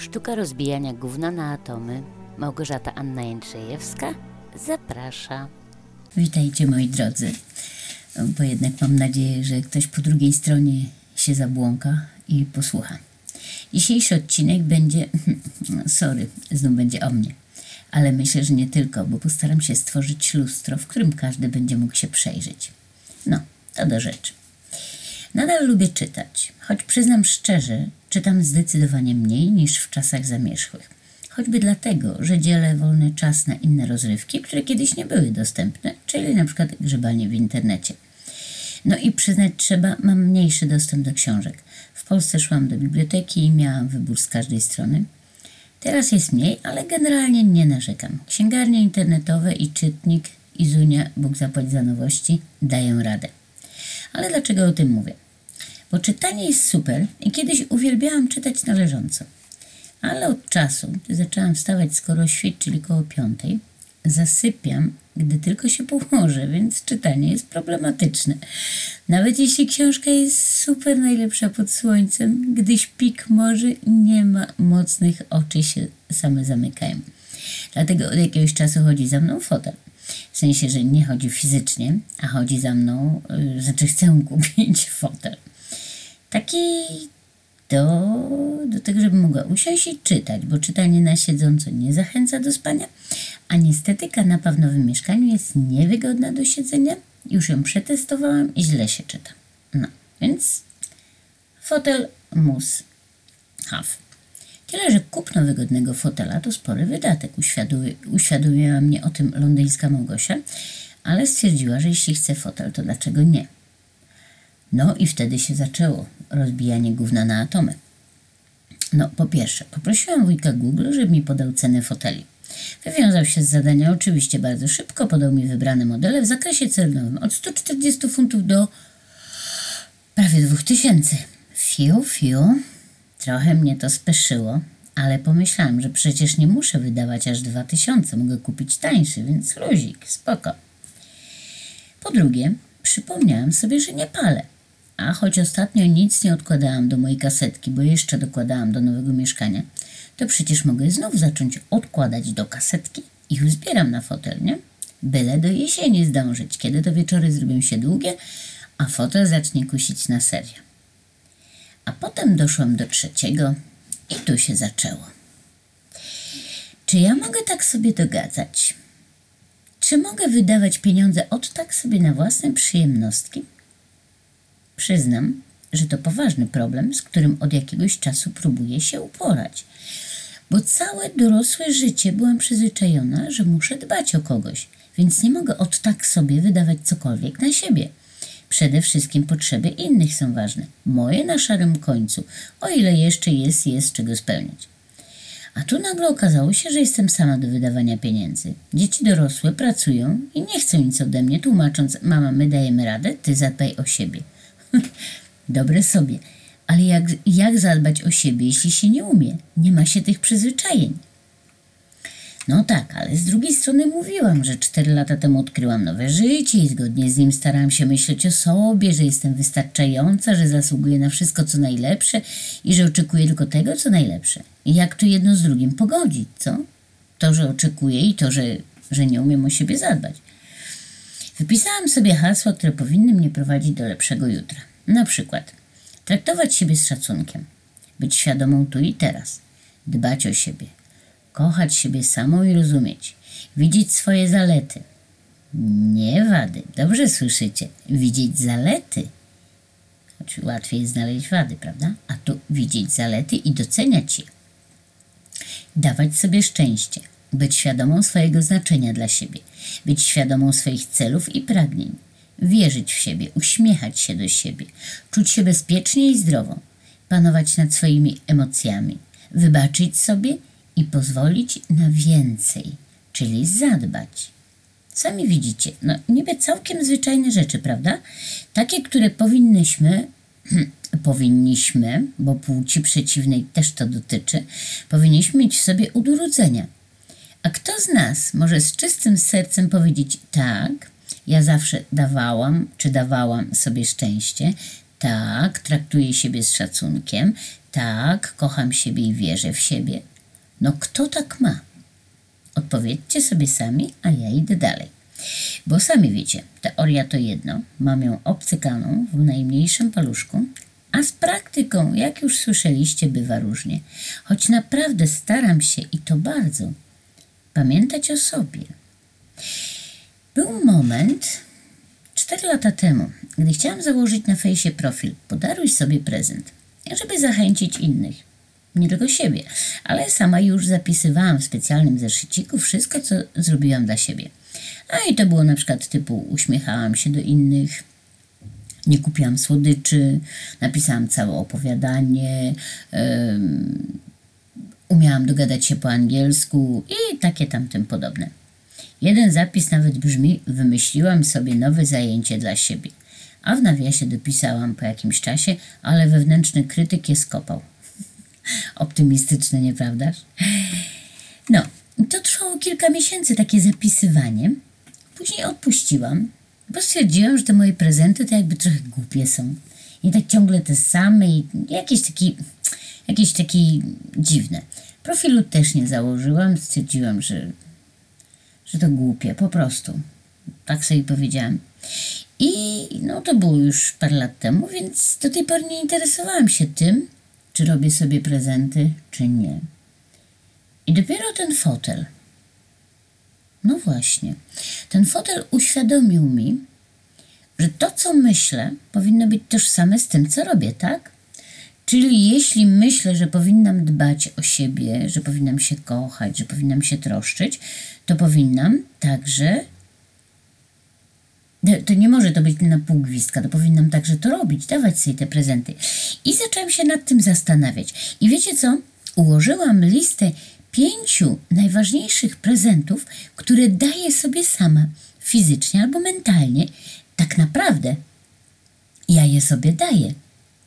Sztuka rozbijania gówna na atomy. Małgorzata Anna Jędrzejewska zaprasza. Witajcie moi drodzy, bo jednak mam nadzieję, że ktoś po drugiej stronie się zabłąka i posłucha. Dzisiejszy odcinek będzie, sorry, znów będzie o mnie, ale myślę, że nie tylko, bo postaram się stworzyć lustro, w którym każdy będzie mógł się przejrzeć. No, to do rzeczy. Nadal lubię czytać, choć przyznam szczerze, czytam zdecydowanie mniej niż w czasach zamierzchłych. Choćby dlatego, że dzielę wolny czas na inne rozrywki, które kiedyś nie były dostępne, czyli na przykład grzebanie w internecie. No i przyznać trzeba, mam mniejszy dostęp do książek. W Polsce szłam do biblioteki i miałam wybór z każdej strony. Teraz jest mniej, ale generalnie nie narzekam. Księgarnie internetowe i czytnik Izunia, Bóg zapłać za nowości, dają radę. Ale dlaczego o tym mówię? Bo czytanie jest super i kiedyś uwielbiałam czytać należąco. Ale od czasu, gdy zaczęłam wstawać skoro świt, czyli koło piątej, zasypiam, gdy tylko się położę, więc czytanie jest problematyczne. Nawet jeśli książka jest super najlepsza pod słońcem, gdy śpik może nie ma mocnych, oczy się same zamykają. Dlatego od jakiegoś czasu chodzi za mną fotel. W sensie, że nie chodzi fizycznie, a chodzi za mną, yy, znaczy chcę kupić fotel. Taki do, do tego, żebym mogła usiąść i czytać, bo czytanie na siedząco nie zachęca do spania, a niestety kanapa w nowym mieszkaniu jest niewygodna do siedzenia. Już ją przetestowałam i źle się czyta. No, więc fotel mus have. Tyle, że kupno wygodnego fotela to spory wydatek. Uświadomi, uświadomiła mnie o tym londyńska Małgosia, ale stwierdziła, że jeśli chce fotel, to dlaczego nie? No i wtedy się zaczęło rozbijanie gówna na atomy. No, po pierwsze, poprosiłam wujka Google, żeby mi podał cenę foteli. Wywiązał się z zadania oczywiście bardzo szybko, podał mi wybrane modele w zakresie cenowym od 140 funtów do prawie 2000. Fiu, fiu. Trochę mnie to speszyło, ale pomyślałam, że przecież nie muszę wydawać aż 2000, mogę kupić tańszy, więc luzik, spoko. Po drugie, przypomniałam sobie, że nie palę. A choć ostatnio nic nie odkładałam do mojej kasetki, bo jeszcze dokładałam do nowego mieszkania, to przecież mogę znów zacząć odkładać do kasetki i już zbieram na fotel, nie? Byle do jesieni zdążyć, kiedy to wieczory zrobią się długie, a fotel zacznie kusić na serio. A potem doszłam do trzeciego i tu się zaczęło. Czy ja mogę tak sobie dogadzać? Czy mogę wydawać pieniądze od tak sobie na własne przyjemnostki? Przyznam, że to poważny problem, z którym od jakiegoś czasu próbuję się uporać. Bo całe dorosłe życie byłam przyzwyczajona, że muszę dbać o kogoś, więc nie mogę od tak sobie wydawać cokolwiek na siebie. Przede wszystkim potrzeby innych są ważne. Moje na szarym końcu, o ile jeszcze jest, jest czego spełniać. A tu nagle okazało się, że jestem sama do wydawania pieniędzy. Dzieci dorosłe pracują i nie chcą nic ode mnie, tłumacząc: Mama, my dajemy radę, ty zadbaj o siebie. Dobre sobie, ale jak, jak zadbać o siebie, jeśli się nie umie? Nie ma się tych przyzwyczajeń. No tak, ale z drugiej strony mówiłam, że cztery lata temu odkryłam nowe życie i zgodnie z nim starałam się myśleć o sobie, że jestem wystarczająca, że zasługuję na wszystko, co najlepsze i że oczekuję tylko tego, co najlepsze. I jak tu jedno z drugim pogodzić, co? To, że oczekuję i to, że, że nie umiem o siebie zadbać. Wypisałam sobie hasła, które powinny mnie prowadzić do lepszego jutra. Na przykład traktować siebie z szacunkiem, być świadomą tu i teraz, dbać o siebie, kochać siebie samą i rozumieć, widzieć swoje zalety. Nie wady, dobrze słyszycie, widzieć zalety. Choć łatwiej znaleźć wady, prawda? A tu widzieć zalety i doceniać je. Dawać sobie szczęście, być świadomą swojego znaczenia dla siebie, być świadomą swoich celów i pragnień, wierzyć w siebie, uśmiechać się do siebie, czuć się bezpiecznie i zdrowo, panować nad swoimi emocjami, wybaczyć sobie i pozwolić na więcej, czyli zadbać. Sami widzicie, no niby całkiem zwyczajne rzeczy, prawda? Takie, które powinnyśmy, powinniśmy, bo płci przeciwnej też to dotyczy, powinniśmy mieć w sobie od urodzenia. A kto z nas może z czystym sercem powiedzieć tak, ja zawsze dawałam, czy dawałam sobie szczęście, Tak, traktuję siebie z szacunkiem. Tak, kocham siebie i wierzę w siebie. No kto tak ma? Odpowiedzcie sobie sami, a ja idę dalej. Bo sami wiecie, teoria to jedno, mam ją obcykaną w najmniejszym paluszku, a z praktyką, jak już słyszeliście, bywa różnie. Choć naprawdę staram się i to bardzo pamiętać o sobie. Był moment, cztery lata temu, gdy chciałam założyć na fejsie profil Podaruj sobie prezent, żeby zachęcić innych. Nie tylko siebie, ale sama już zapisywałam w specjalnym zeszyciku wszystko, co zrobiłam dla siebie. A i to było na przykład typu uśmiechałam się do innych, nie kupiłam słodyczy, napisałam całe opowiadanie, umiałam dogadać się po angielsku i takie tamtym podobne. Jeden zapis nawet brzmi: Wymyśliłam sobie nowe zajęcie dla siebie. A w nawiasie dopisałam po jakimś czasie, ale wewnętrzny krytyk je skopał. Optymistyczne, nieprawdaż? No, to trwało kilka miesięcy, takie zapisywanie. Później odpuściłam, bo stwierdziłam, że te moje prezenty to jakby trochę głupie są. I tak ciągle te same i jakieś taki, jakieś taki dziwne. Profilu też nie założyłam, stwierdziłam, że, że to głupie, po prostu. Tak sobie powiedziałam. I no to było już parę lat temu, więc do tej pory nie interesowałam się tym, czy robię sobie prezenty, czy nie. I dopiero ten fotel. No właśnie. Ten fotel uświadomił mi, że to, co myślę, powinno być tożsame z tym, co robię, tak? Czyli jeśli myślę, że powinnam dbać o siebie, że powinnam się kochać, że powinnam się troszczyć, to powinnam także. To- nie może to być na pół gwizdka, to powinnam także to robić, dawać sobie te prezenty. I zacząłem się nad tym zastanawiać. I wiecie co? Ułożyłam listę pięciu najważniejszych prezentów, które daję sobie sama, fizycznie albo mentalnie. Tak naprawdę ja je sobie daję.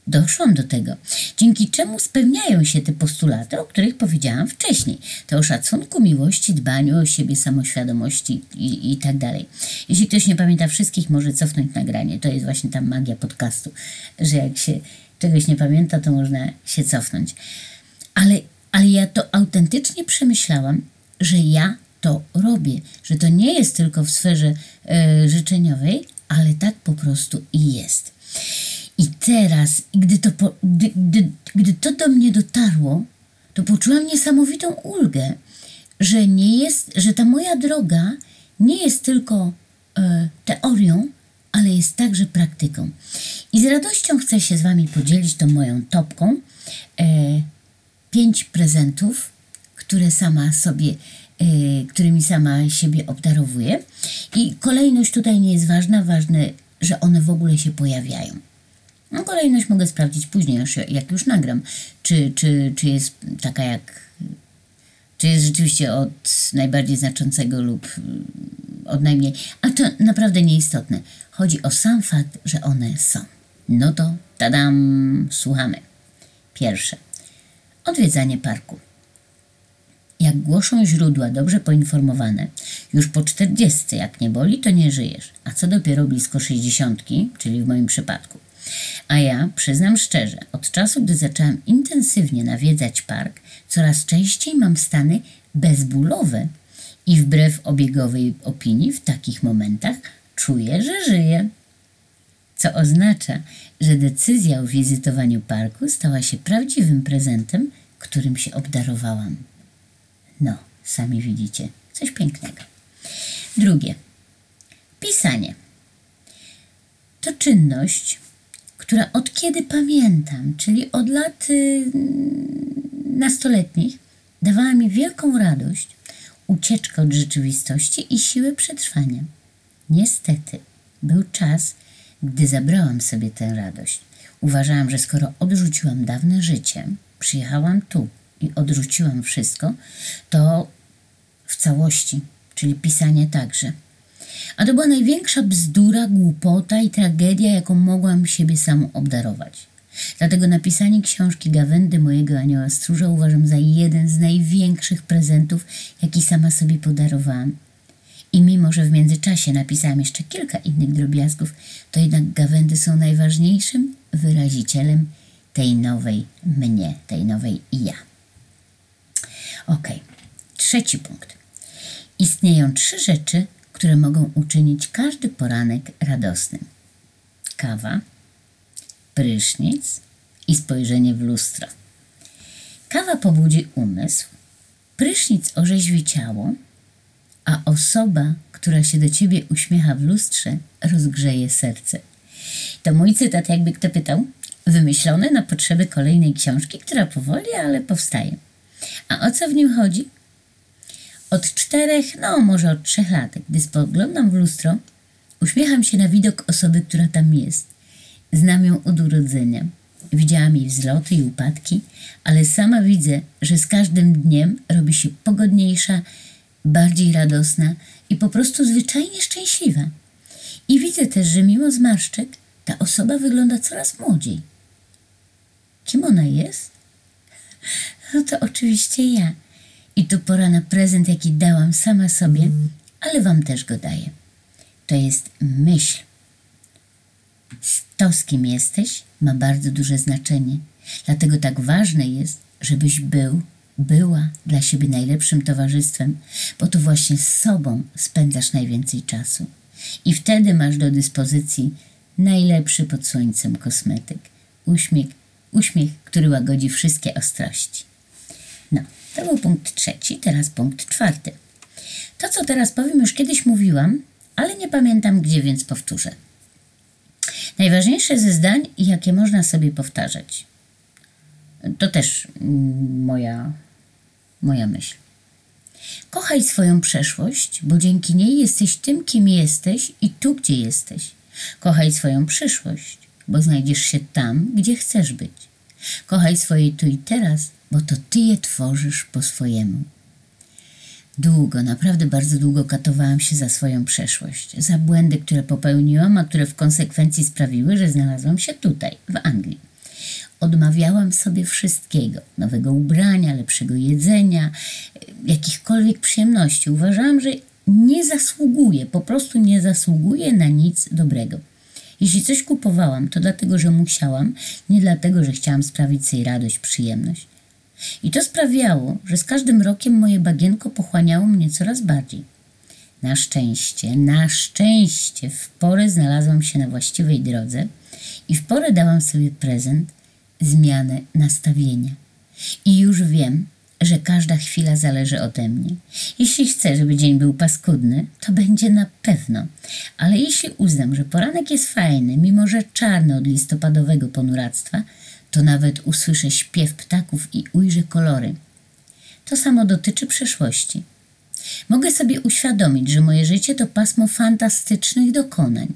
Doszłam do tego, dzięki czemu spełniają się te postulaty, o których powiedziałam wcześniej. To o szacunku, miłości, dbaniu o siebie, samoświadomości i, i tak dalej. Jeśli ktoś nie pamięta wszystkich, może cofnąć nagranie. To jest właśnie ta magia podcastu, że jak się czegoś nie pamięta, to można się cofnąć. Ale, ale ja to autentycznie przemyślałam, że ja to robię, że to nie jest tylko w sferze e, życzeniowej, ale tak po prostu i jest. I teraz, gdy to, po, gdy, gdy, gdy to do mnie dotarło, to poczułam niesamowitą ulgę, że nie jest, że ta moja droga nie jest tylko e, teorią, ale jest także praktyką. I z radością chcę się z Wami podzielić tą moją topką. E, pięć prezentów, które sama sobie, e, którymi sama siebie obdarowuję. I kolejność tutaj nie jest ważna, ważne, że one w ogóle się pojawiają. No, kolejność mogę sprawdzić później, już, jak już nagram, czy, czy, czy jest taka jak. Czy jest rzeczywiście od najbardziej znaczącego lub od najmniej. A to naprawdę nieistotne. Chodzi o sam fakt, że one są. No to tadam, słuchamy. Pierwsze. Odwiedzanie parku. Jak głoszą źródła dobrze poinformowane, już po 40, jak nie boli, to nie żyjesz, a co dopiero blisko 60, czyli w moim przypadku. A ja, przyznam szczerze, od czasu, gdy zaczęłam intensywnie nawiedzać park, coraz częściej mam stany bezbólowe i wbrew obiegowej opinii w takich momentach czuję, że żyję. Co oznacza, że decyzja o wizytowaniu parku stała się prawdziwym prezentem, którym się obdarowałam. No, sami widzicie, coś pięknego. Drugie. Pisanie. To czynność, która od kiedy pamiętam, czyli od lat y, nastoletnich, dawała mi wielką radość, ucieczkę od rzeczywistości i siłę przetrwania. Niestety, był czas, gdy zabrałam sobie tę radość. Uważałam, że skoro odrzuciłam dawne życie, przyjechałam tu i odrzuciłam wszystko, to w całości, czyli pisanie także. A to była największa bzdura, głupota i tragedia, jaką mogłam siebie samą obdarować. Dlatego napisanie książki Gawędy mojego anioła stróża uważam za jeden z największych prezentów, jaki sama sobie podarowałam. I mimo, że w międzyczasie napisałam jeszcze kilka innych drobiazgów, to jednak gawędy są najważniejszym wyrazicielem tej nowej mnie, tej nowej ja. Ok, trzeci punkt. Istnieją trzy rzeczy, które mogą uczynić każdy poranek radosnym: kawa, prysznic i spojrzenie w lustro. Kawa pobudzi umysł, prysznic orzeźwi ciało, a osoba, która się do ciebie uśmiecha w lustrze, rozgrzeje serce. To mój cytat, jakby kto pytał, wymyślony na potrzeby kolejnej książki, która powoli, ale powstaje. A o co w nim chodzi? Od czterech, no może od trzech lat, gdy spoglądam w lustro, uśmiecham się na widok osoby, która tam jest. Znam ją od urodzenia. Widziałam jej wzloty i upadki, ale sama widzę, że z każdym dniem robi się pogodniejsza, bardziej radosna i po prostu zwyczajnie szczęśliwa. I widzę też, że mimo zmarszczek ta osoba wygląda coraz młodziej. Kim ona jest? No to oczywiście ja. I tu pora na prezent, jaki dałam sama sobie, ale wam też go daję. To jest myśl. To, z kim jesteś, ma bardzo duże znaczenie. Dlatego tak ważne jest, żebyś był, była dla siebie najlepszym towarzystwem, bo to właśnie z sobą spędzasz najwięcej czasu. I wtedy masz do dyspozycji najlepszy pod słońcem kosmetyk. Uśmiech, uśmiech, który łagodzi wszystkie ostrości. No, to był punkt trzeci, teraz punkt czwarty. To, co teraz powiem, już kiedyś mówiłam, ale nie pamiętam gdzie, więc powtórzę. Najważniejsze ze zdań, jakie można sobie powtarzać. To też mm, moja, moja myśl. Kochaj swoją przeszłość, bo dzięki niej jesteś tym, kim jesteś i tu, gdzie jesteś. Kochaj swoją przyszłość, bo znajdziesz się tam, gdzie chcesz być. Kochaj swoje tu i teraz, bo to ty je tworzysz po swojemu. Długo, naprawdę bardzo długo katowałam się za swoją przeszłość, za błędy, które popełniłam, a które w konsekwencji sprawiły, że znalazłam się tutaj, w Anglii. Odmawiałam sobie wszystkiego: nowego ubrania, lepszego jedzenia, jakichkolwiek przyjemności. Uważałam, że nie zasługuję, po prostu nie zasługuję na nic dobrego. Jeśli coś kupowałam, to dlatego, że musiałam, nie dlatego, że chciałam sprawić sobie radość, przyjemność. I to sprawiało, że z każdym rokiem moje bagienko pochłaniało mnie coraz bardziej. Na szczęście, na szczęście w porę znalazłam się na właściwej drodze i w porę dałam sobie prezent, zmianę nastawienia. I już wiem, że każda chwila zależy ode mnie. Jeśli chcę, żeby dzień był paskudny, to będzie na pewno. Ale jeśli uznam, że poranek jest fajny, mimo że czarny od listopadowego ponuractwa, to nawet usłyszę śpiew ptaków i ujrzę kolory. To samo dotyczy przeszłości. Mogę sobie uświadomić, że moje życie to pasmo fantastycznych dokonań.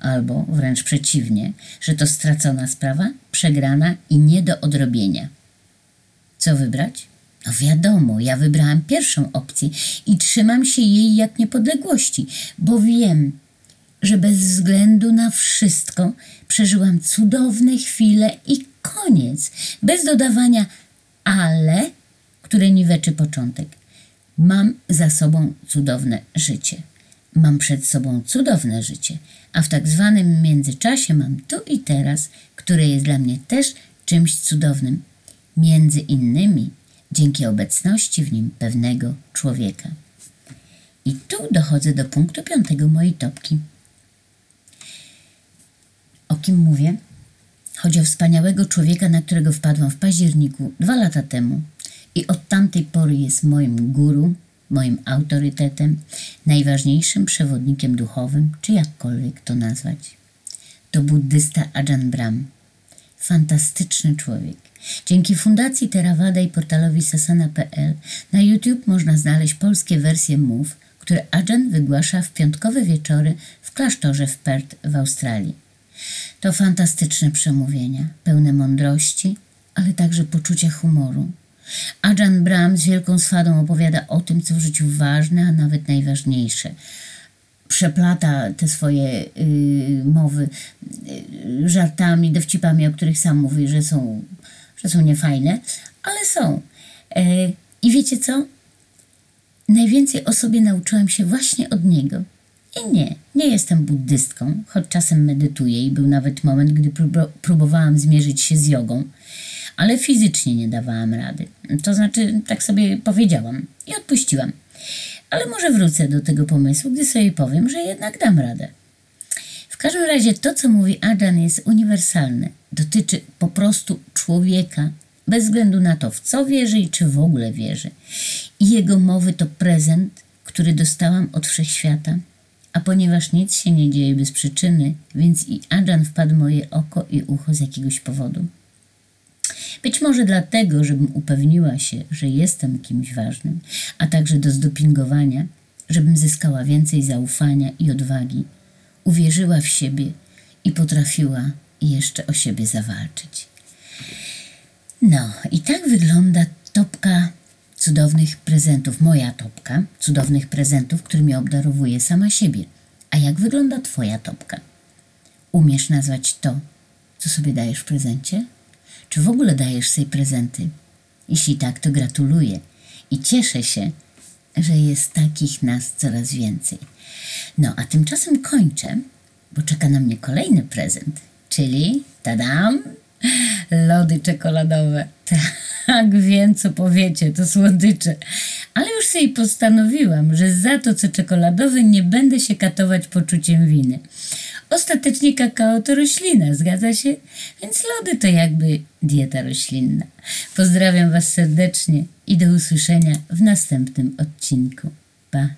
Albo wręcz przeciwnie, że to stracona sprawa, przegrana i nie do odrobienia. Co wybrać? No wiadomo, ja wybrałam pierwszą opcję i trzymam się jej jak niepodległości, bo wiem, że bez względu na wszystko przeżyłam cudowne chwile i koniec, bez dodawania ale, które niweczy początek. Mam za sobą cudowne życie. Mam przed sobą cudowne życie, a w tak zwanym międzyczasie mam tu i teraz, które jest dla mnie też czymś cudownym. Między innymi dzięki obecności w nim pewnego człowieka. I tu dochodzę do punktu piątego mojej topki. Kim mówię? Chodzi o wspaniałego człowieka, na którego wpadłam w październiku dwa lata temu i od tamtej pory jest moim guru, moim autorytetem, najważniejszym przewodnikiem duchowym, czy jakkolwiek to nazwać. To buddysta Ajahn Brahm. Fantastyczny człowiek. Dzięki Fundacji Theravada i portalowi sasana.pl na YouTube można znaleźć polskie wersje mów, które Ajahn wygłasza w piątkowe wieczory w klasztorze w Perth w Australii. To fantastyczne przemówienia, pełne mądrości, ale także poczucia humoru. Ajahn Brahm z wielką swadą opowiada o tym, co w życiu ważne, a nawet najważniejsze. Przeplata te swoje y, mowy y, żartami, dowcipami, o których sam mówi, że są, że są niefajne, ale są. E, I wiecie co? najwięcej o sobie nauczyłam się właśnie od niego. I nie, nie jestem buddystką, choć czasem medytuję i był nawet moment, gdy próbo- próbowałam zmierzyć się z jogą, ale fizycznie nie dawałam rady. To znaczy, tak sobie powiedziałam i odpuściłam. Ale może wrócę do tego pomysłu, gdy sobie powiem, że jednak dam radę. W każdym razie to, co mówi Adrian, jest uniwersalne. Dotyczy po prostu człowieka, bez względu na to, w co wierzy i czy w ogóle wierzy. I jego mowy to prezent, który dostałam od wszechświata. A ponieważ nic się nie dzieje bez przyczyny, więc i Adrian wpadł moje oko i ucho z jakiegoś powodu. Być może dlatego, żebym upewniła się, że jestem kimś ważnym, a także do zdopingowania, żebym zyskała więcej zaufania i odwagi, uwierzyła w siebie i potrafiła jeszcze o siebie zawalczyć. No, i tak wygląda topka cudownych prezentów, moja topka cudownych prezentów, którymi obdarowuję sama siebie. A jak wygląda Twoja topka? Umiesz nazwać to, co sobie dajesz w prezencie? Czy w ogóle dajesz sobie prezenty? Jeśli tak, to gratuluję i cieszę się, że jest takich nas coraz więcej. No, a tymczasem kończę, bo czeka na mnie kolejny prezent, czyli tadam, lody czekoladowe. Tak, wiem, co powiecie, to słodycze. Ale już sobie postanowiłam, że za to, co czekoladowe, nie będę się katować poczuciem winy. Ostatecznie kakao to roślina, zgadza się? Więc lody to jakby dieta roślinna. Pozdrawiam Was serdecznie i do usłyszenia w następnym odcinku. Pa!